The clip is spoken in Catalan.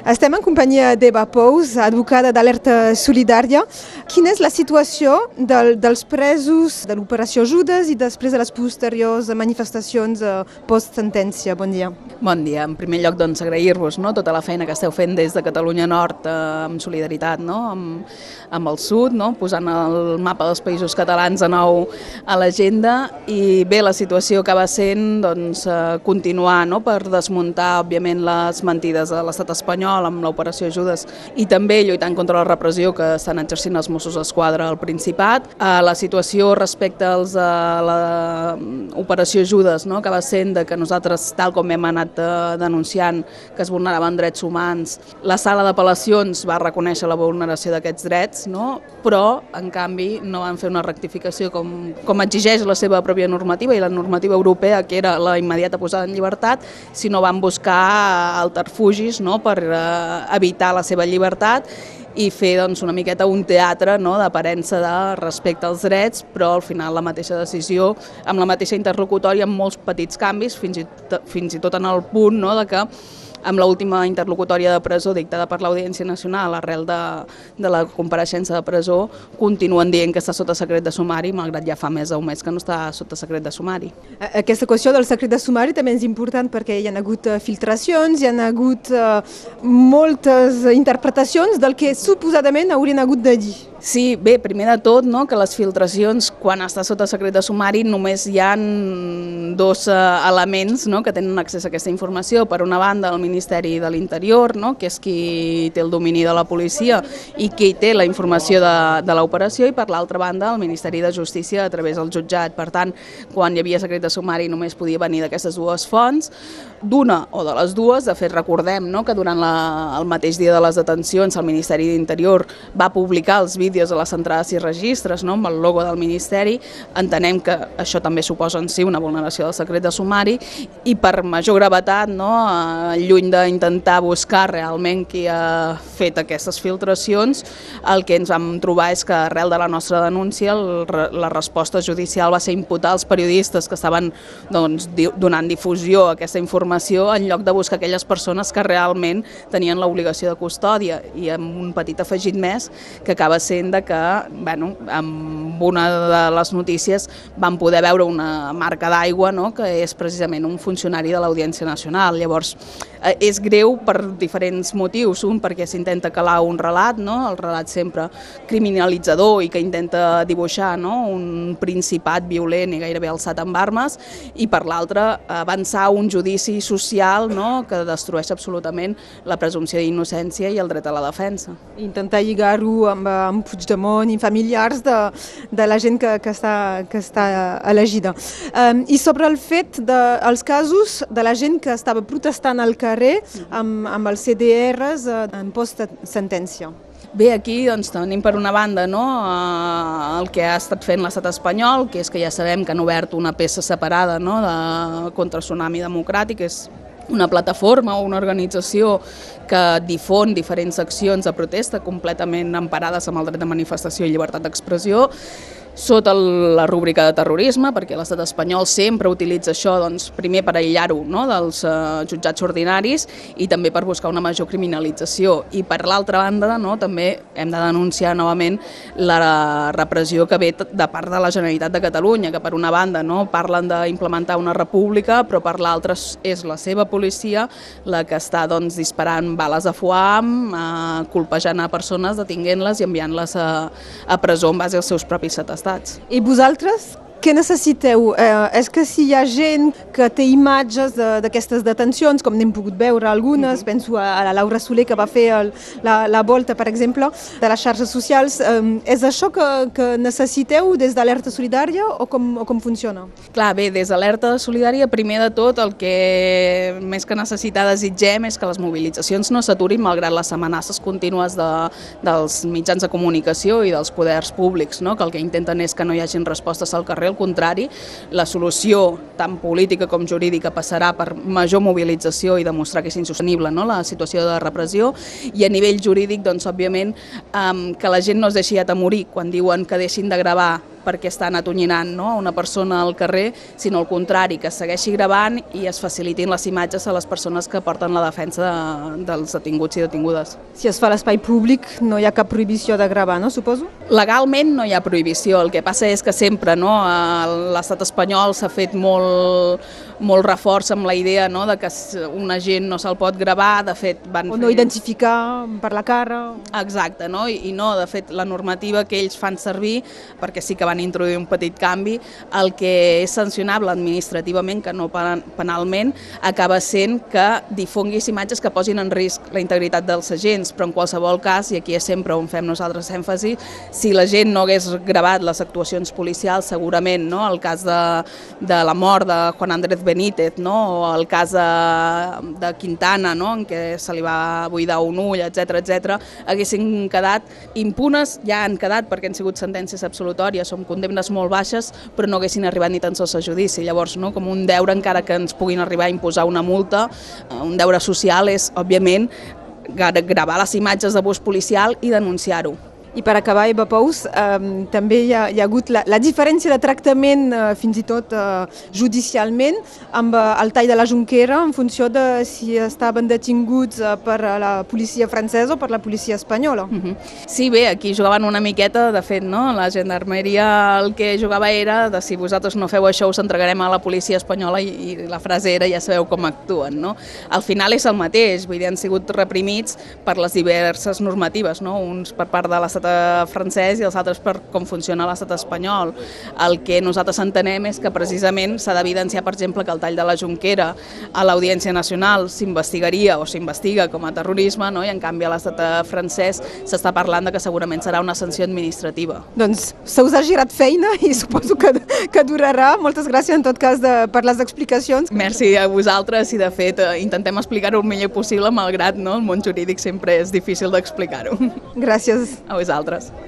Estem en companyia d'Eva Pous, advocada d'Alerta Solidària. Quina és la situació del, dels presos de l'operació Judes i després de les posteriors manifestacions eh, post-sentència? Bon dia. Bon dia. En primer lloc, doncs, agrair-vos no? tota la feina que esteu fent des de Catalunya Nord eh, amb solidaritat no? amb, amb el sud, no? posant el mapa dels països catalans de nou a l'agenda i bé, la situació que va sent doncs, eh, continuar no? per desmuntar, òbviament, les mentides de l'estat espanyol espanyol amb l'operació Judes i també lluitant contra la repressió que estan exercint els Mossos d'Esquadra al Principat. Eh, la situació respecte als, a l'operació Judes, no? que va sent de que nosaltres, tal com hem anat eh, denunciant que es vulneraven drets humans, la sala d'apel·lacions va reconèixer la vulneració d'aquests drets, no? però, en canvi, no van fer una rectificació com, com exigeix la seva pròpia normativa i la normativa europea, que era la immediata posada en llibertat, sinó van buscar alterfugis no? per eh, evitar la seva llibertat i fer doncs, una miqueta un teatre no, d'aparença de respecte als drets, però al final la mateixa decisió, amb la mateixa interlocutòria, amb molts petits canvis, fins i, fins i tot en el punt no, de que amb l'última interlocutòria de presó dictada per l'Audiència Nacional arrel de, de la compareixença de presó continuen dient que està sota secret de sumari malgrat ja fa més d'un mes que no està sota secret de sumari. Aquesta qüestió del secret de sumari també és important perquè hi ha hagut eh, filtracions, hi ha hagut uh, moltes interpretacions del que suposadament haurien hagut de dir. Sí, bé, primer de tot, no, que les filtracions, quan està sota secret de sumari, només hi han dos uh, elements no, que tenen accés a aquesta informació. Per una banda, el Ministeri de l'Interior, no, que és qui té el domini de la policia i qui té la informació de, de l'operació, i per l'altra banda, el Ministeri de Justícia a través del jutjat. Per tant, quan hi havia secret de sumari només podia venir d'aquestes dues fonts, d'una o de les dues. De fet, recordem no, que durant la, el mateix dia de les detencions el Ministeri d'Interior va publicar els vídeos a les entrades i registres no? amb el logo del Ministeri, entenem que això també suposa en si una vulneració del secret de sumari i per major gravetat, no? Eh, lluny d'intentar buscar realment qui ha fet aquestes filtracions, el que ens vam trobar és que arrel de la nostra denúncia el, la resposta judicial va ser imputar els periodistes que estaven doncs, donant difusió a aquesta informació en lloc de buscar aquelles persones que realment tenien l'obligació de custòdia i amb un petit afegit més que acaba sent de que, bueno, amb una de les notícies vam poder veure una marca d'aigua no?, que és precisament un funcionari de l'Audiència Nacional. Llavors, eh, és greu per diferents motius. Un, perquè s'intenta calar un relat, no? el relat sempre criminalitzador i que intenta dibuixar no? un principat violent i gairebé alçat amb armes, i per l'altre, avançar un judici social no? que destrueix absolutament la presumpció d'innocència i el dret a la defensa. Intentar lligar-ho amb, amb Puigdemont i familiars de, de la gent que, que, està, que està elegida. Um, I sobre el fet dels de, casos de la gent que estava protestant al carrer amb, amb els CDRs eh, en post-sentència. Bé, aquí doncs, tenim per una banda no, eh, el que ha estat fent l'estat espanyol, que és que ja sabem que han obert una peça separada no, de, contra Tsunami Democràtic, és una plataforma o una organització que difon diferents accions de protesta completament emparades amb el dret de manifestació i llibertat d'expressió sota la rúbrica de terrorisme, perquè l'estat espanyol sempre utilitza això doncs, primer per aïllar-ho no? dels uh, jutjats ordinaris i també per buscar una major criminalització. I per l'altra banda no? també hem de denunciar novament la repressió que ve de part de la Generalitat de Catalunya, que per una banda no? parlen d'implementar una república, però per l'altra és la seva policia la que està doncs, disparant bales de foam, uh, colpejant a persones, detinguent-les i enviant-les a, a presó en base als seus propis atestats estats. I vosaltres què necessiteu? Eh, és que si hi ha gent que té imatges d'aquestes de, detencions, com n'hem pogut veure algunes, mm -hmm. penso a, a la Laura Soler que va fer el, la, la volta, per exemple, de les xarxes socials, eh, és això que, que necessiteu des d'Alerta Solidària o com, o com funciona? Clar, bé, des d'Alerta Solidària, primer de tot, el que més que necessitar desitgem és que les mobilitzacions no s'aturin malgrat les amenaces contínues de, dels mitjans de comunicació i dels poders públics, no? que el que intenten és que no hi hagin respostes al carrer al contrari, la solució tant política com jurídica passarà per major mobilització i demostrar que és insostenible no? la situació de repressió i a nivell jurídic, doncs, òbviament, um, que la gent no es deixi atemorir quan diuen que deixin de gravar perquè estan atonyinant no? una persona al carrer, sinó al contrari, que segueixi gravant i es facilitin les imatges a les persones que porten la defensa de, dels detinguts i detingudes. Si es fa a l'espai públic no hi ha cap prohibició de gravar, no, suposo? Legalment no hi ha prohibició, el que passa és que sempre no, l'estat espanyol s'ha fet molt, molt reforç amb la idea no, de que un agent no se'l pot gravar, de fet van O no fer... identificar per la cara... Exacte, no? I, i no, de fet, la normativa que ells fan servir, perquè sí que van introduir un petit canvi, el que és sancionable administrativament, que no penalment, acaba sent que difonguis imatges que posin en risc la integritat dels agents, però en qualsevol cas, i aquí és sempre on fem nosaltres èmfasi, si la gent no hagués gravat les actuacions policials, segurament, no? el cas de, de la mort de Juan Andrés Benítez, no? o el cas de, de Quintana, no? en què se li va buidar un ull, etc etc, haguessin quedat impunes, ja han quedat perquè han sigut sentències absolutòries, són condemnes molt baixes, però no haguessin arribat ni tan sols a judici. Llavors, no? com un deure, encara que ens puguin arribar a imposar una multa, eh, un deure social és, òbviament, gravar les imatges d'abús policial i denunciar-ho. I per acabar, Eva Pous, eh, també hi ha, hi ha hagut la, la diferència de tractament, eh, fins i tot eh, judicialment, amb eh, el tall de la Junquera en funció de si estaven detinguts eh, per la policia francesa o per la policia espanyola. Uh -huh. Sí, bé, aquí jugaven una miqueta, de fet, no? la gendarmeria el que jugava era de si vosaltres no feu això us entregarem a la policia espanyola i, i la frase era ja sabeu com actuen. No? Al final és el mateix, vull dir, han sigut reprimits per les diverses normatives, no? uns per part de l'estat l'estat francès i els altres per com funciona l'estat espanyol. El que nosaltres entenem és que precisament s'ha d'evidenciar, per exemple, que el tall de la Junquera a l'Audiència Nacional s'investigaria o s'investiga com a terrorisme no? i en canvi a l'estat francès s'està parlant de que segurament serà una sanció administrativa. Doncs se us ha girat feina i suposo que, que durarà. Moltes gràcies en tot cas de, per les explicacions. Merci a vosaltres i de fet eh, intentem explicar-ho el millor possible malgrat no? el món jurídic sempre és difícil d'explicar-ho. Gràcies. A vosaltres. altres.